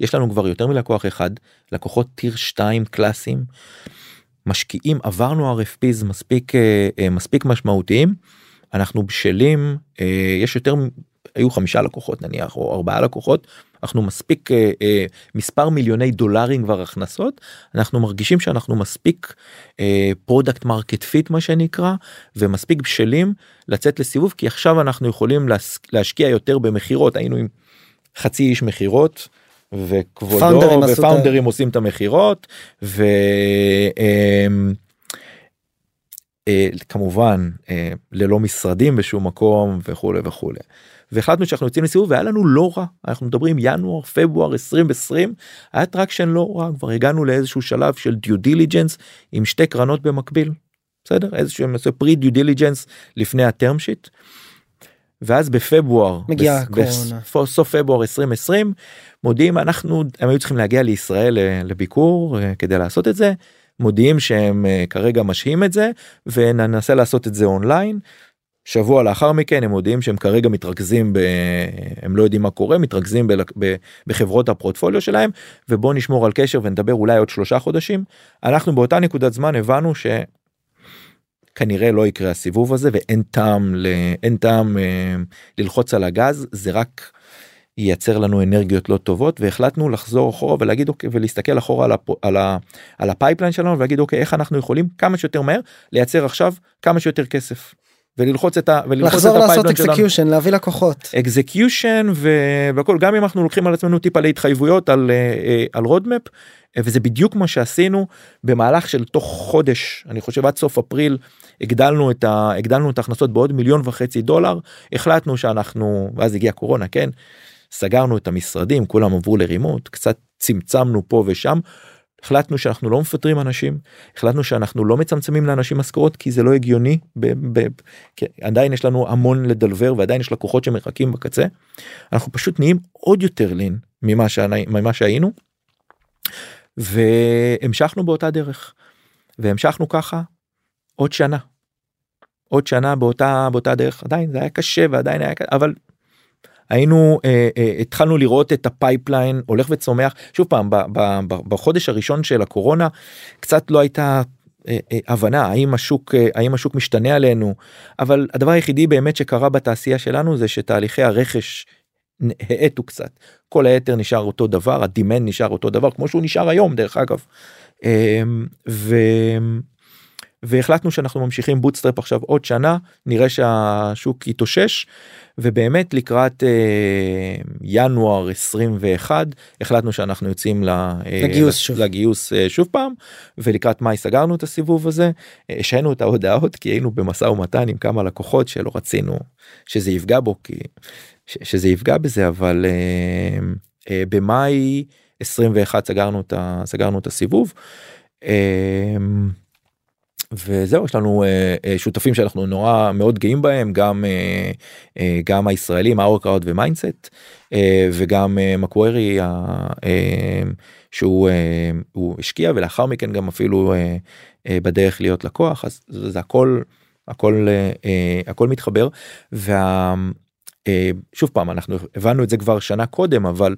יש לנו כבר יותר מלקוח אחד לקוחות טיר 2 קלאסיים משקיעים עברנו RFPs מספיק אה, אה, מספיק משמעותיים אנחנו בשלים אה, יש יותר היו חמישה לקוחות נניח או ארבעה לקוחות אנחנו מספיק אה, אה, מספר מיליוני דולרים כבר הכנסות אנחנו מרגישים שאנחנו מספיק product market fit מה שנקרא ומספיק בשלים לצאת לסיבוב כי עכשיו אנחנו יכולים להס- להשקיע יותר במכירות היינו עם חצי איש מכירות וכבודו פאונדרים ופאונדרים עושים את המכירות וכמובן אה, ללא משרדים בשום מקום וכולי וכולי. והחלטנו שאנחנו יוצאים לסיבוב והיה לנו לא רע אנחנו מדברים ינואר פברואר 2020 היה traction לא רע כבר הגענו לאיזשהו שלב של due diligence עם שתי קרנות במקביל. בסדר איזשהו pre due diligence לפני ה term sheet. ואז בפברואר מגיעה בס- הקורונה. בסוף סוף פברואר 2020 מודיעים אנחנו הם היו צריכים להגיע לישראל אה, לביקור אה, כדי לעשות את זה מודיעים שהם אה, כרגע משהים את זה וננסה לעשות את זה אונליין. שבוע לאחר מכן הם מודיעים שהם כרגע מתרכזים ב... הם לא יודעים מה קורה מתרכזים ב... ב... בחברות הפורטפוליו שלהם ובוא נשמור על קשר ונדבר אולי עוד שלושה חודשים. אנחנו באותה נקודת זמן הבנו ש... כנראה לא יקרה הסיבוב הזה ואין טעם ל... אין טעם אה, ללחוץ על הגז זה רק ייצר לנו אנרגיות לא טובות והחלטנו לחזור אחורה ולהגיד אוקיי ולהסתכל אחורה על, הפ... על, ה... על ה pipeline שלנו ולהגיד אוקיי איך אנחנו יכולים כמה שיותר מהר לייצר עכשיו כמה שיותר כסף. וללחוץ את ה... וללחוץ לחזור את לעשות. execution להביא לקוחות execution והכל גם אם אנחנו לוקחים על עצמנו טיפה להתחייבויות על אה, אה, על roadmap וזה בדיוק מה שעשינו במהלך של תוך חודש אני חושב עד סוף אפריל הגדלנו את ה... הגדלנו את ההכנסות בעוד מיליון וחצי דולר החלטנו שאנחנו ואז הגיעה קורונה כן סגרנו את המשרדים כולם עברו ל remote קצת צמצמנו פה ושם. החלטנו שאנחנו לא מפטרים אנשים החלטנו שאנחנו לא מצמצמים לאנשים משכורות כי זה לא הגיוני ב- ב- כי עדיין יש לנו המון לדלבר ועדיין יש לקוחות שמחכים בקצה. אנחנו פשוט נהיים עוד יותר lean ממה, שאני, ממה שהיינו. והמשכנו באותה דרך והמשכנו ככה עוד שנה. עוד שנה באותה באותה דרך עדיין זה היה קשה ועדיין היה קשה אבל היינו אה, אה, התחלנו לראות את ה pipeline הולך וצומח שוב פעם ב, ב, ב, בחודש הראשון של הקורונה קצת לא הייתה אה, אה, הבנה האם השוק אה, האם השוק משתנה עלינו אבל הדבר היחידי באמת שקרה בתעשייה שלנו זה שתהליכי הרכש האטו קצת כל היתר נשאר אותו דבר ה demand נשאר אותו דבר כמו שהוא נשאר היום דרך אגב. אה, ו... והחלטנו שאנחנו ממשיכים bootstrap עכשיו עוד שנה נראה שהשוק יתאושש ובאמת לקראת אה, ינואר 21 החלטנו שאנחנו יוצאים ל, אה, לגיוס לג- שוב. לגיוס אה, שוב פעם ולקראת מאי סגרנו את הסיבוב הזה השהינו את ההודעות כי היינו במשא ומתן עם כמה לקוחות שלא רצינו שזה יפגע בו כי ש, שזה יפגע בזה אבל אה, אה, במאי 21 סגרנו את, ה, סגרנו את הסיבוב. אה, וזהו יש לנו אה, אה, שותפים שאנחנו נורא מאוד גאים בהם גם אה, גם הישראלים ה OurCrowd ו Mindset וגם מקווירי שהוא הוא השקיע ולאחר מכן גם אפילו בדרך להיות לקוח אז זה, הכל הכל הכל מתחבר. וה... אה, שוב פעם אנחנו הבנו את זה כבר שנה קודם אבל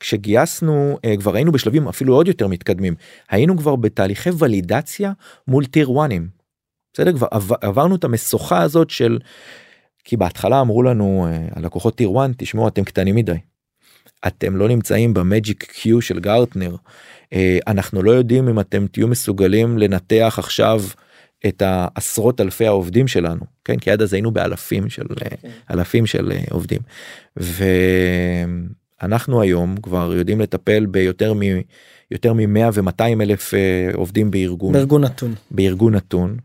כשגייסנו אה, כבר היינו בשלבים אפילו עוד יותר מתקדמים היינו כבר בתהליכי ולידציה מול טיר וואנים. בסדר כבר עבר, עברנו את המשוכה הזאת של כי בהתחלה אמרו לנו אה, הלקוחות טיר וואן תשמעו אתם קטנים מדי. אתם לא נמצאים במג'יק קיו של גרטנר אנחנו לא יודעים אם אתם תהיו מסוגלים לנתח עכשיו את העשרות אלפי העובדים שלנו כן כי עד אז היינו באלפים של אה, אלפים של אה, עובדים. ו... אנחנו היום כבר יודעים לטפל ביותר מ... יותר מ-100 ו-200 אלף אה, עובדים בארגון בארגון נתון בארגון נתון.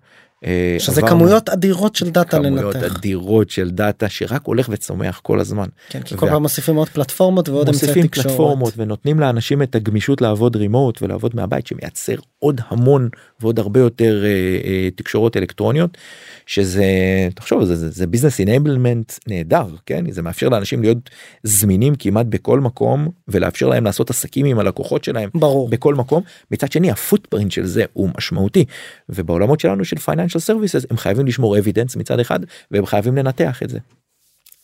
אה, שזה עברנו כמויות אדירות של דאטה כמויות לנתח. אדירות של דאטה שרק הולך וצומח כל הזמן. כן, כי כל וה- פעם מוסיפים עוד פלטפורמות ועוד אמצעי מוסיפים תקשורת. פלטפורמות ונותנים לאנשים את הגמישות לעבוד remote ולעבוד מהבית שמייצר עוד המון ועוד הרבה יותר אה, אה, תקשורות אלקטרוניות שזה תחשוב זה זה, זה business enablement נהדר כן זה מאפשר לאנשים להיות זמינים כמעט בכל מקום ולאפשר להם לעשות עסקים עם הלקוחות שלהם ברור. בכל מקום מצד שני ה footprint של זה הוא משמעותי ובעולמות שלנו של financial services הם חייבים לשמור evidence מצד אחד והם חייבים לנתח את זה.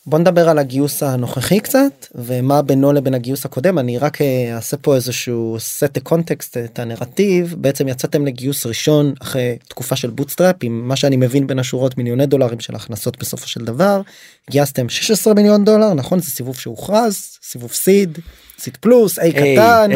בוא נדבר על הגיוס הנוכחי קצת ומה בינו לבין הגיוס הקודם. אני רק אה, אעשה פה איזשהו the context את הנרטיב. בעצם יצאתם לגיוס ראשון אחרי תקופה של bootstrap עם מה שאני מבין בין השורות מיליוני דולרים של הכנסות בסופו של דבר. גייסתם 16 מיליון דולר נכון? זה סיבוב שהוכרז סיבוב seed סיד פלוס איי קטן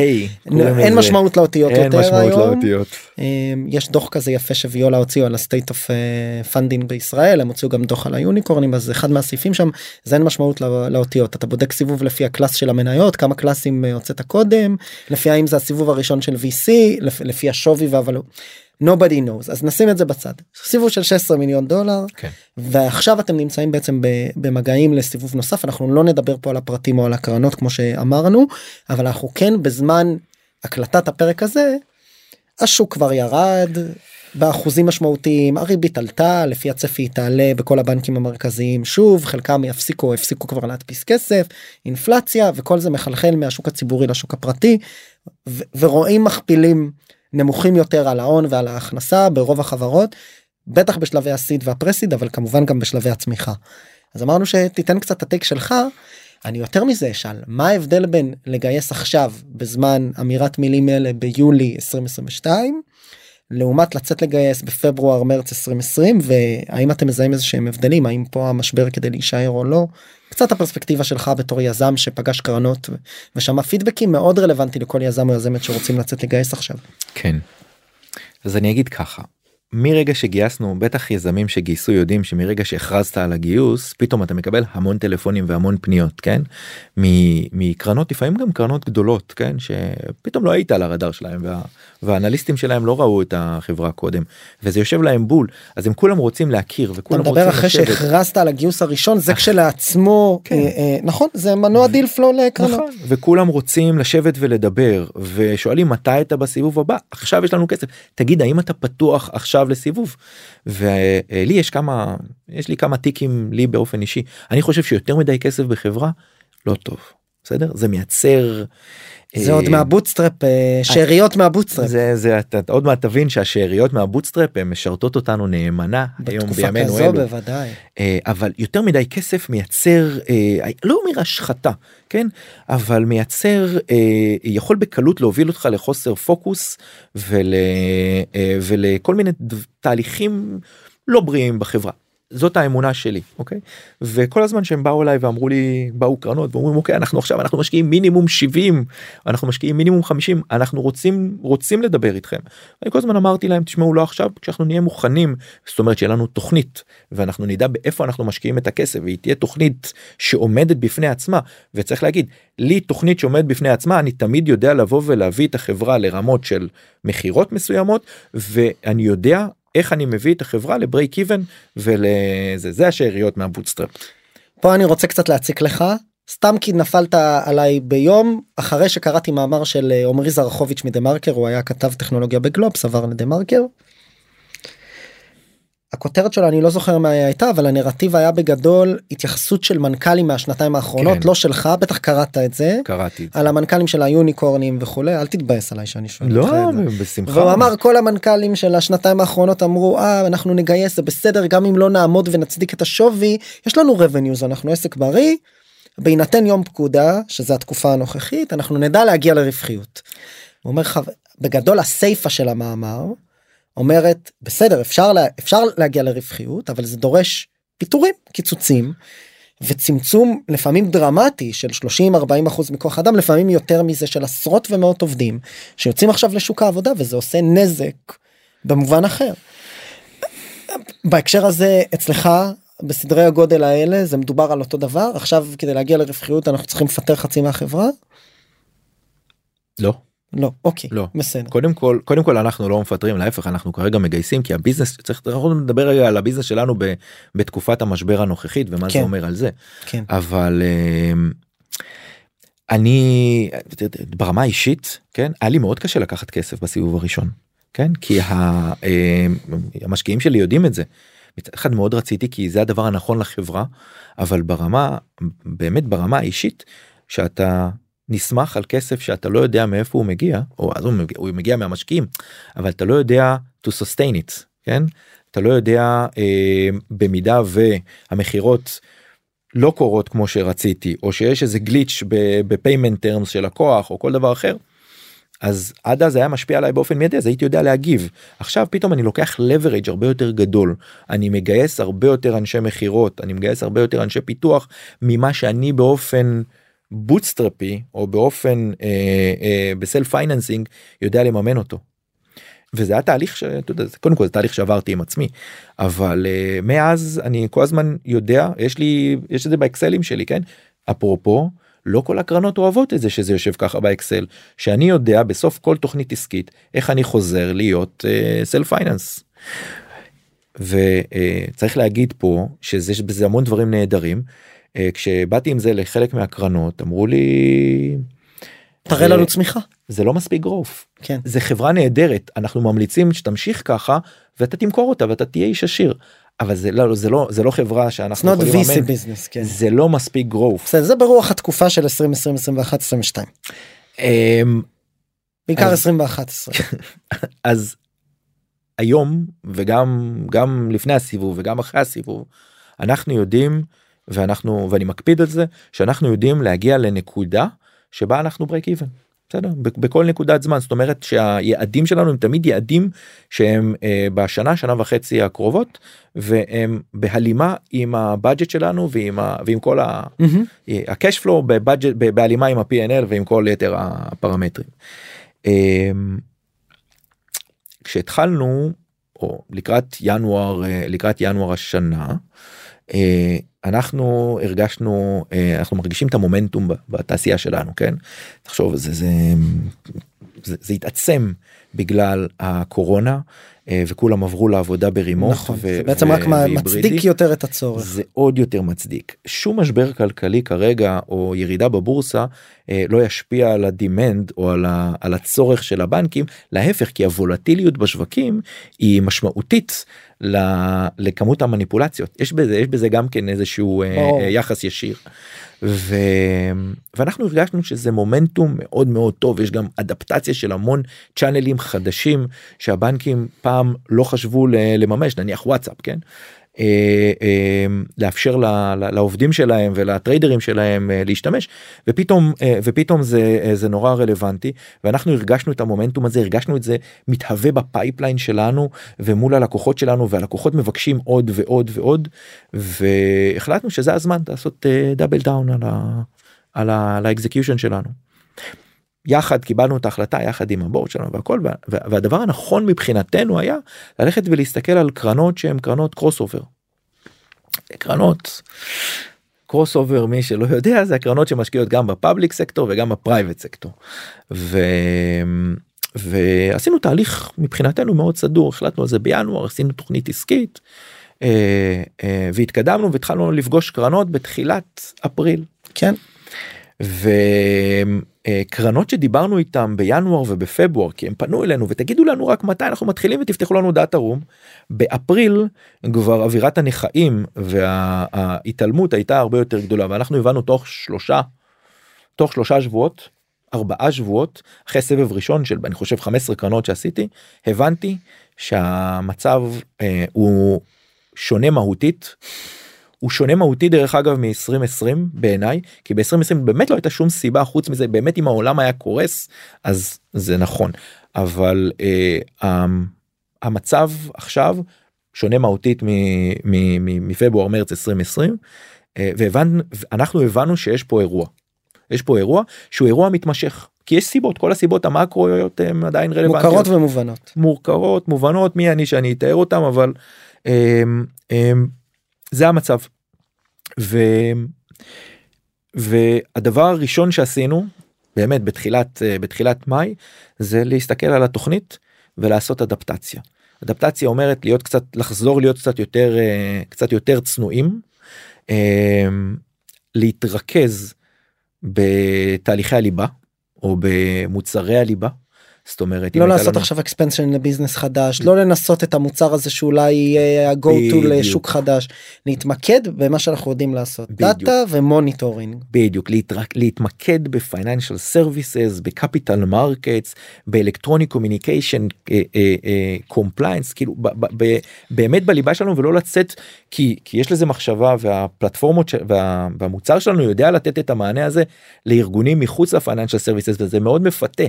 קוראים אין משמעות לאותיות אין יותר משמעות היום. לאותיות. אמ, יש דוח כזה יפה שוויולה הוציאו על ה-state of אה, funding בישראל הם הוציאו גם דוח על היוניקורנים אז אחד מהסעיפים שם זה אין משמעות לא- לאותיות אתה בודק סיבוב לפי הקלאס של המניות כמה קלאסים אה, הוצאת קודם לפי האם זה הסיבוב הראשון של VC לפי השווי והוולו. Nobody knows. אז נשים את זה בצד. סיבוב של 16 מיליון דולר כן. ועכשיו אתם נמצאים בעצם במגעים לסיבוב נוסף. אנחנו לא נדבר פה על הפרטים או על הקרנות כמו שאמרנו אבל אנחנו כן בזמן הקלטת הפרק הזה השוק כבר ירד באחוזים משמעותיים הריבית עלתה לפי הצפי היא תעלה בכל הבנקים המרכזיים שוב חלקם יפסיקו הפסיקו כבר להדפיס כסף אינפלציה וכל זה מחלחל מהשוק הציבורי לשוק הפרטי ו- ורואים מכפילים נמוכים יותר על ההון ועל ההכנסה ברוב החברות בטח בשלבי הסיד והפרסיד אבל כמובן גם בשלבי הצמיחה. אז אמרנו שתיתן קצת הטייק שלך אני יותר מזה אשאל מה ההבדל בין לגייס עכשיו בזמן אמירת מילים אלה ביולי 2022 לעומת לצאת לגייס בפברואר מרץ 2020 והאם אתם מזהים איזה שהם הבדלים האם פה המשבר כדי להישאר או לא קצת הפרספקטיבה שלך בתור יזם שפגש קרנות ושמע פידבקים מאוד רלוונטי לכל יזם או יזמת שרוצים לצאת לגייס עכשיו. כן. אז אני אגיד ככה. מרגע שגייסנו בטח יזמים שגייסו יודעים שמרגע שהכרזת על הגיוס פתאום אתה מקבל המון טלפונים והמון פניות כן מקרנות לפעמים גם קרנות גדולות כן שפתאום לא היית על הרדאר שלהם וה, והאנליסטים שלהם לא ראו את החברה קודם וזה יושב להם בול אז הם כולם רוצים להכיר אתה וכולם מדבר רוצים אחרי לשבת. שהכרזת על הגיוס הראשון זה כשלעצמו כן. אה, אה, נכון זה מנוע דיל פלו לקרנות. נכון וכולם רוצים לשבת ולדבר ושואלים מתי אתה בסיבוב הבא עכשיו יש לנו כסף תגיד האם אתה פתוח עכשיו לסיבוב. ולי יש כמה יש לי כמה טיקים לי באופן אישי. אני חושב שיותר מדי כסף בחברה לא טוב בסדר זה מייצר. זה אה, עוד מה bootstrap אה, שאריות מה bootstrap. זה זה אתה עוד מעט תבין שהשאריות מה bootstrap הן משרתות אותנו נאמנה היום בתקופה בימינו כזו אלו. בוודאי. אה, אבל יותר מדי כסף מייצר אה, לא אומר השחתה כן אבל מייצר אה, יכול בקלות להוביל אותך לחוסר פוקוס ול, אה, ולכל מיני תהליכים לא בריאים בחברה. זאת האמונה שלי אוקיי וכל הזמן שהם באו אליי ואמרו לי באו קרנות ואומרים אוקיי אנחנו עכשיו אנחנו משקיעים מינימום 70 אנחנו משקיעים מינימום 50 אנחנו רוצים רוצים לדבר איתכם. אני כל הזמן אמרתי להם תשמעו לא עכשיו כשאנחנו נהיה מוכנים זאת אומרת שיהיה לנו תוכנית ואנחנו נדע באיפה אנחנו משקיעים את הכסף והיא תהיה תוכנית שעומדת בפני עצמה וצריך להגיד לי תוכנית שעומדת בפני עצמה אני תמיד יודע לבוא ולהביא את החברה לרמות של מכירות מסוימות ואני יודע איך אני מביא את החברה ל break even ולזה זה השאריות מה bootstrap. פה אני רוצה קצת להציק לך סתם כי נפלת עליי ביום אחרי שקראתי מאמר של אה, עמרי זרחוביץ' מדה מרקר הוא היה כתב טכנולוגיה בגלובס עבר לדה מרקר. הכותרת שלו אני לא זוכר מה היא הייתה אבל הנרטיב היה בגדול התייחסות של מנכ"לים מהשנתיים האחרונות כן. לא שלך בטח קראת את זה קראתי. על המנכ"לים של היוניקורנים וכולי אל תתבאס עליי שאני שואל אותך לא את זה. בשמחה. והוא אמר כל המנכ"לים של השנתיים האחרונות אמרו אה אנחנו נגייס זה בסדר גם אם לא נעמוד ונצדיק את השווי יש לנו revenues אנחנו עסק בריא. בהינתן יום פקודה שזה התקופה הנוכחית אנחנו נדע להגיע לרווחיות. הוא אומר לך בגדול הסיפה של המאמר אומרת בסדר אפשר לה, אפשר להגיע לרווחיות אבל זה דורש פיטורים קיצוצים וצמצום לפעמים דרמטי של 30-40 אחוז מכוח אדם לפעמים יותר מזה של עשרות ומאות עובדים שיוצאים עכשיו לשוק העבודה וזה עושה נזק במובן אחר. בהקשר הזה אצלך בסדרי הגודל האלה זה מדובר על אותו דבר? עכשיו כדי להגיע לרווחיות אנחנו צריכים לפטר חצי מהחברה? לא לא אוקיי לא. בסדר קודם כל קודם כל אנחנו לא מפטרים להפך אנחנו כרגע מגייסים כי הביזנס צריך אנחנו נדבר רגע על הביזנס שלנו ב, בתקופת המשבר הנוכחית ומה כן. זה אומר על זה כן אבל אמ, אני ברמה האישית כן היה לי מאוד קשה לקחת כסף בסיבוב הראשון כן כי ה- אמ, המשקיעים שלי יודעים את זה. מצד אחד מאוד רציתי כי זה הדבר הנכון לחברה אבל ברמה באמת ברמה האישית שאתה נסמך על כסף שאתה לא יודע מאיפה הוא מגיע או אז הוא מגיע, הוא מגיע מהמשקיעים אבל אתה לא יודע to sustain it כן אתה לא יודע אה, במידה והמכירות לא קורות כמו שרציתי או שיש איזה glitch ב payment terms של לקוח או כל דבר אחר. אז עד אז היה משפיע עליי באופן מיידי אז הייתי יודע להגיב עכשיו פתאום אני לוקח leverage הרבה יותר גדול אני מגייס הרבה יותר אנשי מכירות אני מגייס הרבה יותר אנשי פיתוח ממה שאני באופן בוטסטרפי או באופן אה, אה, ב self financing יודע לממן אותו. וזה היה תהליך שאתה יודע קודם כל זה תהליך שעברתי עם עצמי אבל אה, מאז אני כל הזמן יודע יש לי יש את זה באקסלים שלי כן אפרופו לא כל הקרנות אוהבות את זה שזה יושב ככה באקסל שאני יודע בסוף כל תוכנית עסקית איך אני חוזר להיות סלף uh, פייננס. וצריך uh, להגיד פה שזה המון דברים נהדרים כשבאתי עם זה לחלק מהקרנות אמרו לי תראה זה- לנו צמיחה. זה לא מספיק גרוף כן. זה חברה נהדרת אנחנו ממליצים שתמשיך ככה ואתה תמכור אותה ואתה תהיה איש עשיר. אבל זה לא זה לא זה לא חברה שאנחנו יכולים לממן business כן. זה לא מספיק גרוף בסדר, זה ברוח התקופה של 2020 21 22 אמ, בעיקר אז- 21 20 אז היום וגם גם לפני הסיבוב וגם אחרי הסיבוב אנחנו יודעים ואנחנו ואני מקפיד על זה שאנחנו יודעים להגיע לנקודה שבה אנחנו break even. בסדר בכל נקודת זמן זאת אומרת שהיעדים שלנו הם תמיד יעדים שהם אה, בשנה שנה וחצי הקרובות והם בהלימה עם הבאג'ט שלנו ועם, ה, ועם כל ה, מהמם. הקש פלו בבאג'ט בהלימה עם ה-P&L ועם כל יתר הפרמטרים. אמ, כשהתחלנו או לקראת ינואר אה, לקראת ינואר השנה אה, אנחנו הרגשנו אה, אנחנו מרגישים את המומנטום בתעשייה שלנו כן? תחשוב זה זה זה, זה התעצם בגלל הקורונה אה, וכולם עברו לעבודה ברימוט נכון ו- זה בעצם ו- רק והיברידי. מצדיק יותר את הצורך. זה עוד יותר מצדיק. שום משבר כלכלי כרגע או ירידה בבורסה אה, לא ישפיע על הדימנד או על, ה, על הצורך של הבנקים. להפך כי הוולטיליות בשווקים היא משמעותית לכמות המניפולציות יש בזה יש בזה גם כן איזשהו אה, ברור. אה, יחס ישיר. ו... ואנחנו הרגשנו שזה מומנטום מאוד מאוד טוב יש גם אדפטציה של המון צ'אנלים חדשים שהבנקים פעם לא חשבו לממש נניח וואטסאפ כן. אה, אה, לאפשר ל- ל- לעובדים שלהם ולטריידרים שלהם אה, להשתמש ופתאום אה, ופתאום זה אה, זה נורא רלוונטי ואנחנו הרגשנו את המומנטום הזה הרגשנו את זה מתהווה ב pipeline שלנו ומול הלקוחות שלנו והלקוחות מבקשים עוד ועוד ועוד והחלטנו שזה הזמן לעשות double down על ה execution שלנו. יחד קיבלנו את ההחלטה יחד עם ה board שלנו והכל וה- וה- והדבר הנכון מבחינתנו היה ללכת ולהסתכל על קרנות שהן קרנות crossover. קרנות crossover מי שלא יודע זה הקרנות שמשקיעות גם ב public sector וגם ב private sector. ו... ועשינו תהליך מבחינתנו מאוד סדור החלטנו על זה בינואר עשינו תוכנית עסקית אה, אה, והתקדמנו והתחלנו לפגוש קרנות בתחילת אפריל. כן וקרנות שדיברנו איתם בינואר ובפברואר כי הם פנו אלינו ותגידו לנו רק מתי אנחנו מתחילים ותפתחו לנו data room. באפריל כבר אווירת הנכאים וההתעלמות הייתה הרבה יותר גדולה ואנחנו הבנו תוך שלושה תוך שלושה שבועות ארבעה שבועות אחרי סבב ראשון של אני חושב 15 קרנות שעשיתי הבנתי שהמצב אה, הוא שונה מהותית. הוא שונה מהותית דרך אגב מ-2020 בעיניי כי ב-2020 באמת לא הייתה שום סיבה חוץ מזה באמת אם העולם היה קורס אז זה נכון אבל אה, המ- המצב עכשיו שונה מהותית מ- מ- מ- מפברואר מרץ 2020 אה, והבנו אנחנו הבנו שיש פה אירוע. יש פה אירוע שהוא אירוע מתמשך כי יש סיבות כל הסיבות המקרויות הן עדיין רלוונטיות. מוכרות ומובנות מורכבות מובנות מי אני שאני אתאר אותם אבל אמ, אמ, זה המצב. ו... והדבר הראשון שעשינו באמת בתחילת אה, בתחילת מאי זה להסתכל על התוכנית ולעשות אדפטציה. אדפטציה אומרת להיות קצת לחזור להיות קצת יותר אה, קצת יותר צנועים אה, להתרכז בתהליכי הליבה או במוצרי הליבה זאת אומרת לא לעשות לנו... עכשיו אקספנסיה ל business חדש לא לנסות את המוצר הזה שאולי יהיה ה-go to לשוק חדש. להתמקד במה שאנחנו יודעים לעשות דאטה ו monitoring. בדיוק. להתרק, להתמקד ב financial services ב capital markets ב electronic communication compliance כאילו ב, ב, ב, באמת בליבה שלנו ולא לצאת כי כי יש לזה מחשבה והפלטפורמות ש, וה, והמוצר שלנו יודע לתת את המענה הזה לארגונים מחוץ ל financial services וזה מאוד מפתה.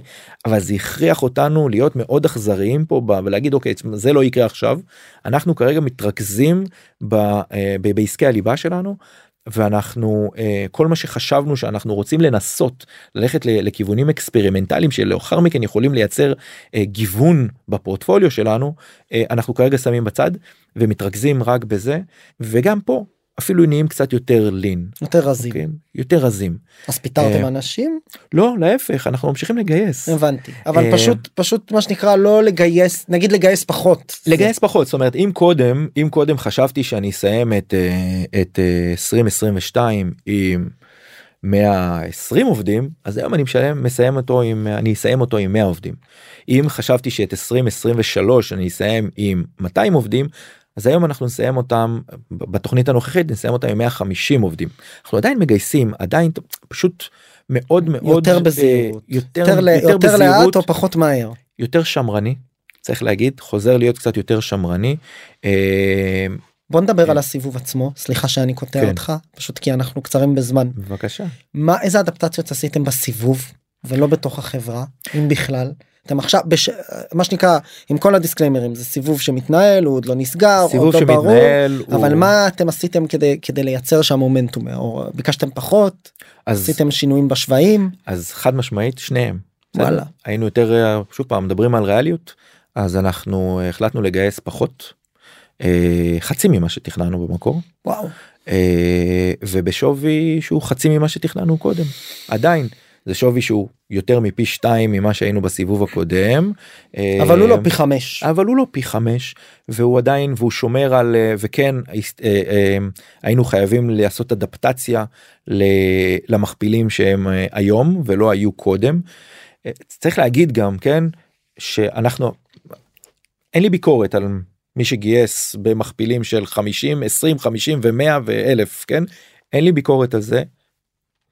אבל זה הכריח אותנו להיות מאוד אכזריים פה ולהגיד אוקיי זה לא יקרה עכשיו. אנחנו כרגע מתרכזים ב, אה, ב, בעסקי הליבה שלנו ואנחנו אה, כל מה שחשבנו שאנחנו רוצים לנסות ללכת לכיוונים אקספרימנטליים שלאחר מכן יכולים לייצר אה, גיוון בפורטפוליו שלנו אנחנו כרגע שמים בצד ומתרכזים רק בזה וגם פה אפילו נהיים קצת יותר lean יותר רזים. okay? אוקיי? יותר רזים. אז פיטרתם אה, אנשים? לא להפך אנחנו ממשיכים לגייס. הבנתי. אבל אה, פשוט פשוט מה שנקרא לא לגייס נגיד לגייס פחות. לגייס זה... פחות זאת אומרת אם קודם אם קודם חשבתי שאני אסיים את uh, את uh, 2022 עם 120 עובדים אז היום אני משלם מסיים אותו עם אני אסיים אותו עם 100 עובדים. אם חשבתי שאת 2023 אני אסיים עם 200 עובדים אז היום אנחנו נסיים אותם בתוכנית הנוכחית נסיים אותם עם 150 עובדים אנחנו עדיין מגייסים עדיין פשוט מאוד מאוד יותר בזהירות יותר, יותר, יותר, יותר בזהירות, לאט או פחות מהר יותר שמרני צריך להגיד חוזר להיות קצת יותר שמרני. אה, בוא נדבר על הסיבוב עצמו סליחה שאני קוטע כן. אותך פשוט כי אנחנו קצרים בזמן בבקשה מה איזה אדפטציות עשיתם בסיבוב ולא בתוך החברה אם בכלל. אתם עכשיו בש... מה שנקרא עם כל הדיסקליימרים זה סיבוב שמתנהל הוא עוד לא נסגר סיבוב לא שמתנהל ברור, הוא... אבל מה אתם עשיתם כדי כדי לייצר שם מומנטום או ביקשתם פחות אז עשיתם שינויים בשווים אז חד משמעית שניהם. וואלה. היינו יותר שוב פעם מדברים על ריאליות אז אנחנו החלטנו לגייס פחות אה, חצי ממה שתכננו במקור. וואו. אה, ובשווי שהוא חצי ממה שתכננו קודם עדיין זה שווי שהוא יותר מפי שתיים ממה שהיינו בסיבוב הקודם. אבל הוא לא פי חמש. אבל הוא לא פי חמש והוא עדיין והוא שומר על וכן אה, אה, היינו חייבים לעשות אדפטציה למכפילים שהם אה, היום ולא היו קודם. צריך להגיד גם כן שאנחנו אין לי ביקורת על מי שגייס במכפילים של 50 20 50 ו100 ואלף כן אין לי ביקורת על זה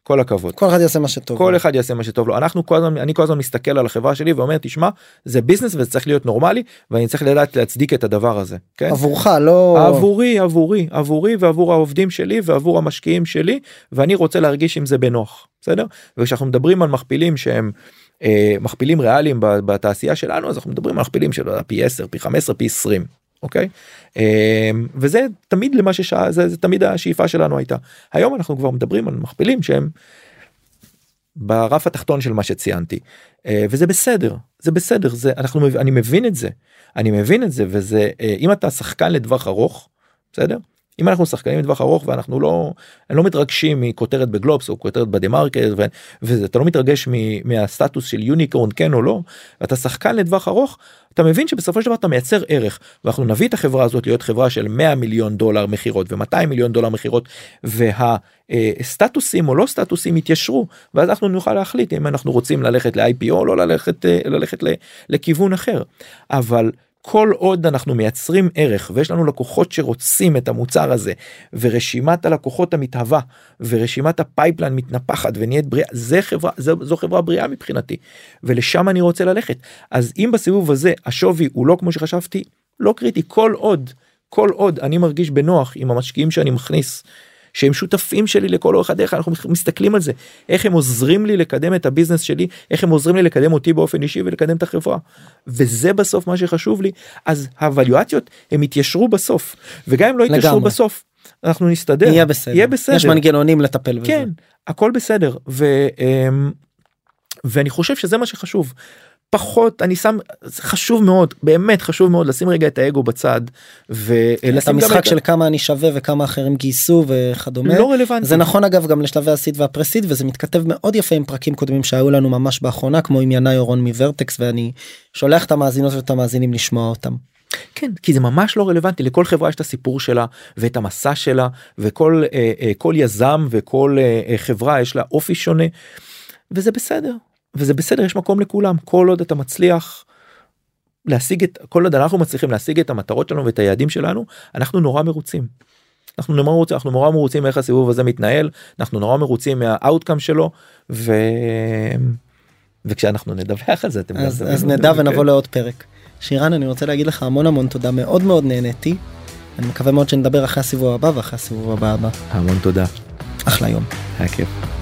כל הכבוד. כל אחד יעשה מה שטוב כל אחד יעשה מה שטוב לו. אנחנו כל הזמן אני כל הזמן מסתכל על החברה שלי ואומר תשמע זה ביזנס וזה צריך להיות נורמלי ואני צריך לדעת להצדיק את הדבר הזה. כן? עבורך לא עבורי עבורי עבורי ועבור העובדים שלי ועבור המשקיעים שלי ואני רוצה להרגיש עם זה בנוח בסדר? וכשאנחנו מדברים על מכפילים שהם אה, מכפילים ריאליים בתעשייה שלנו אז אנחנו מדברים על מכפילים של פי 10 פי 15 פי 20 אוקיי? אמ, וזה תמיד למה ששעה זה, זה תמיד השאיפה שלנו הייתה. היום אנחנו כבר מדברים על מכפילים שהם. ברף התחתון של מה שציינתי. אה, וזה בסדר זה בסדר זה אנחנו אני מבין את זה. אני מבין את זה וזה אה, אם אתה שחקן לטווח ארוך בסדר אם אנחנו שחקנים לטווח ארוך ואנחנו לא לא מתרגשים מכותרת בגלובס או כותרת בדה מרקר ואתה לא מתרגש מהסטטוס של unicorn כן או לא אתה שחקן לטווח ארוך אתה מבין שבסופו של דבר אתה מייצר ערך ואנחנו נביא את החברה הזאת להיות חברה של 100 מיליון דולר מכירות ו200 מיליון דולר מכירות והסטטוסים או לא סטטוסים יתיישרו ואז אנחנו נוכל להחליט אם אנחנו רוצים ללכת ל-IPO או לא ללכת אה, ללכת לכיוון אחר אבל. כל עוד אנחנו מייצרים ערך ויש לנו לקוחות שרוצים את המוצר הזה ורשימת הלקוחות המתהווה ורשימת ה pipeline מתנפחת ונהיית בריאה זה חברה זו, זו חברה בריאה מבחינתי ולשם אני רוצה ללכת. אז אם בסיבוב הזה השווי הוא לא כמו שחשבתי לא קריטי. כל עוד כל עוד אני מרגיש בנוח עם המשקיעים שאני מכניס שהם שותפים שלי לכל אורך הדרך אנחנו מסתכלים על זה. איך הם עוזרים לי לקדם את הביזנס שלי איך הם עוזרים לי לקדם אותי באופן אישי ולקדם את החברה. וזה בסוף מה שחשוב לי. אז הוואליואציות הם יתיישרו בסוף. וגם אם לא יתיישרו בסוף אנחנו נסתדר. יהיה בסדר. יהיה בסדר. יש מנגנונים לטפל בזה. כן הכל בסדר. ו, אמ, ואני חושב שזה מה שחשוב פחות אני שם זה חשוב מאוד באמת חשוב מאוד לשים רגע את האגו בצד ולשים המשחק של כמה אני שווה וכמה אחרים גייסו וכדומה. לא רלוונטי זה נכון אגב גם לשלבי הסיד והפרסיד וזה מתכתב מאוד יפה עם פרקים קודמים שהיו לנו ממש באחרונה כמו עם ינאי אורון מוורטקס ואני שולח את המאזינות ואת המאזינים לשמוע אותם. כן כי זה ממש לא רלוונטי לכל חברה יש את הסיפור שלה ואת המסע שלה וכל אה, אה, כל יזם וכל אה, אה, חברה יש לה אופי שונה וזה בסדר וזה בסדר יש מקום לכולם כל עוד אתה מצליח. להשיג את כל עוד אנחנו מצליחים להשיג את המטרות שלנו ואת היעדים שלנו אנחנו נורא מרוצים. אנחנו נורא מרוצים אנחנו נורא מרוצים איך הסיבוב הזה מתנהל אנחנו נורא מרוצים מהאוטקאם שלו ו... וכשאנחנו נדווח על זה אתם אז. אז נדע. ונבוא לעוד פרק. שירן אני רוצה להגיד לך המון המון תודה מאוד מאוד נהניתי. אני מקווה מאוד שנדבר אחרי הסיבוב הבא ואחרי הסיבוב הבא הבא. המון תודה אחלה יום. היה כיף.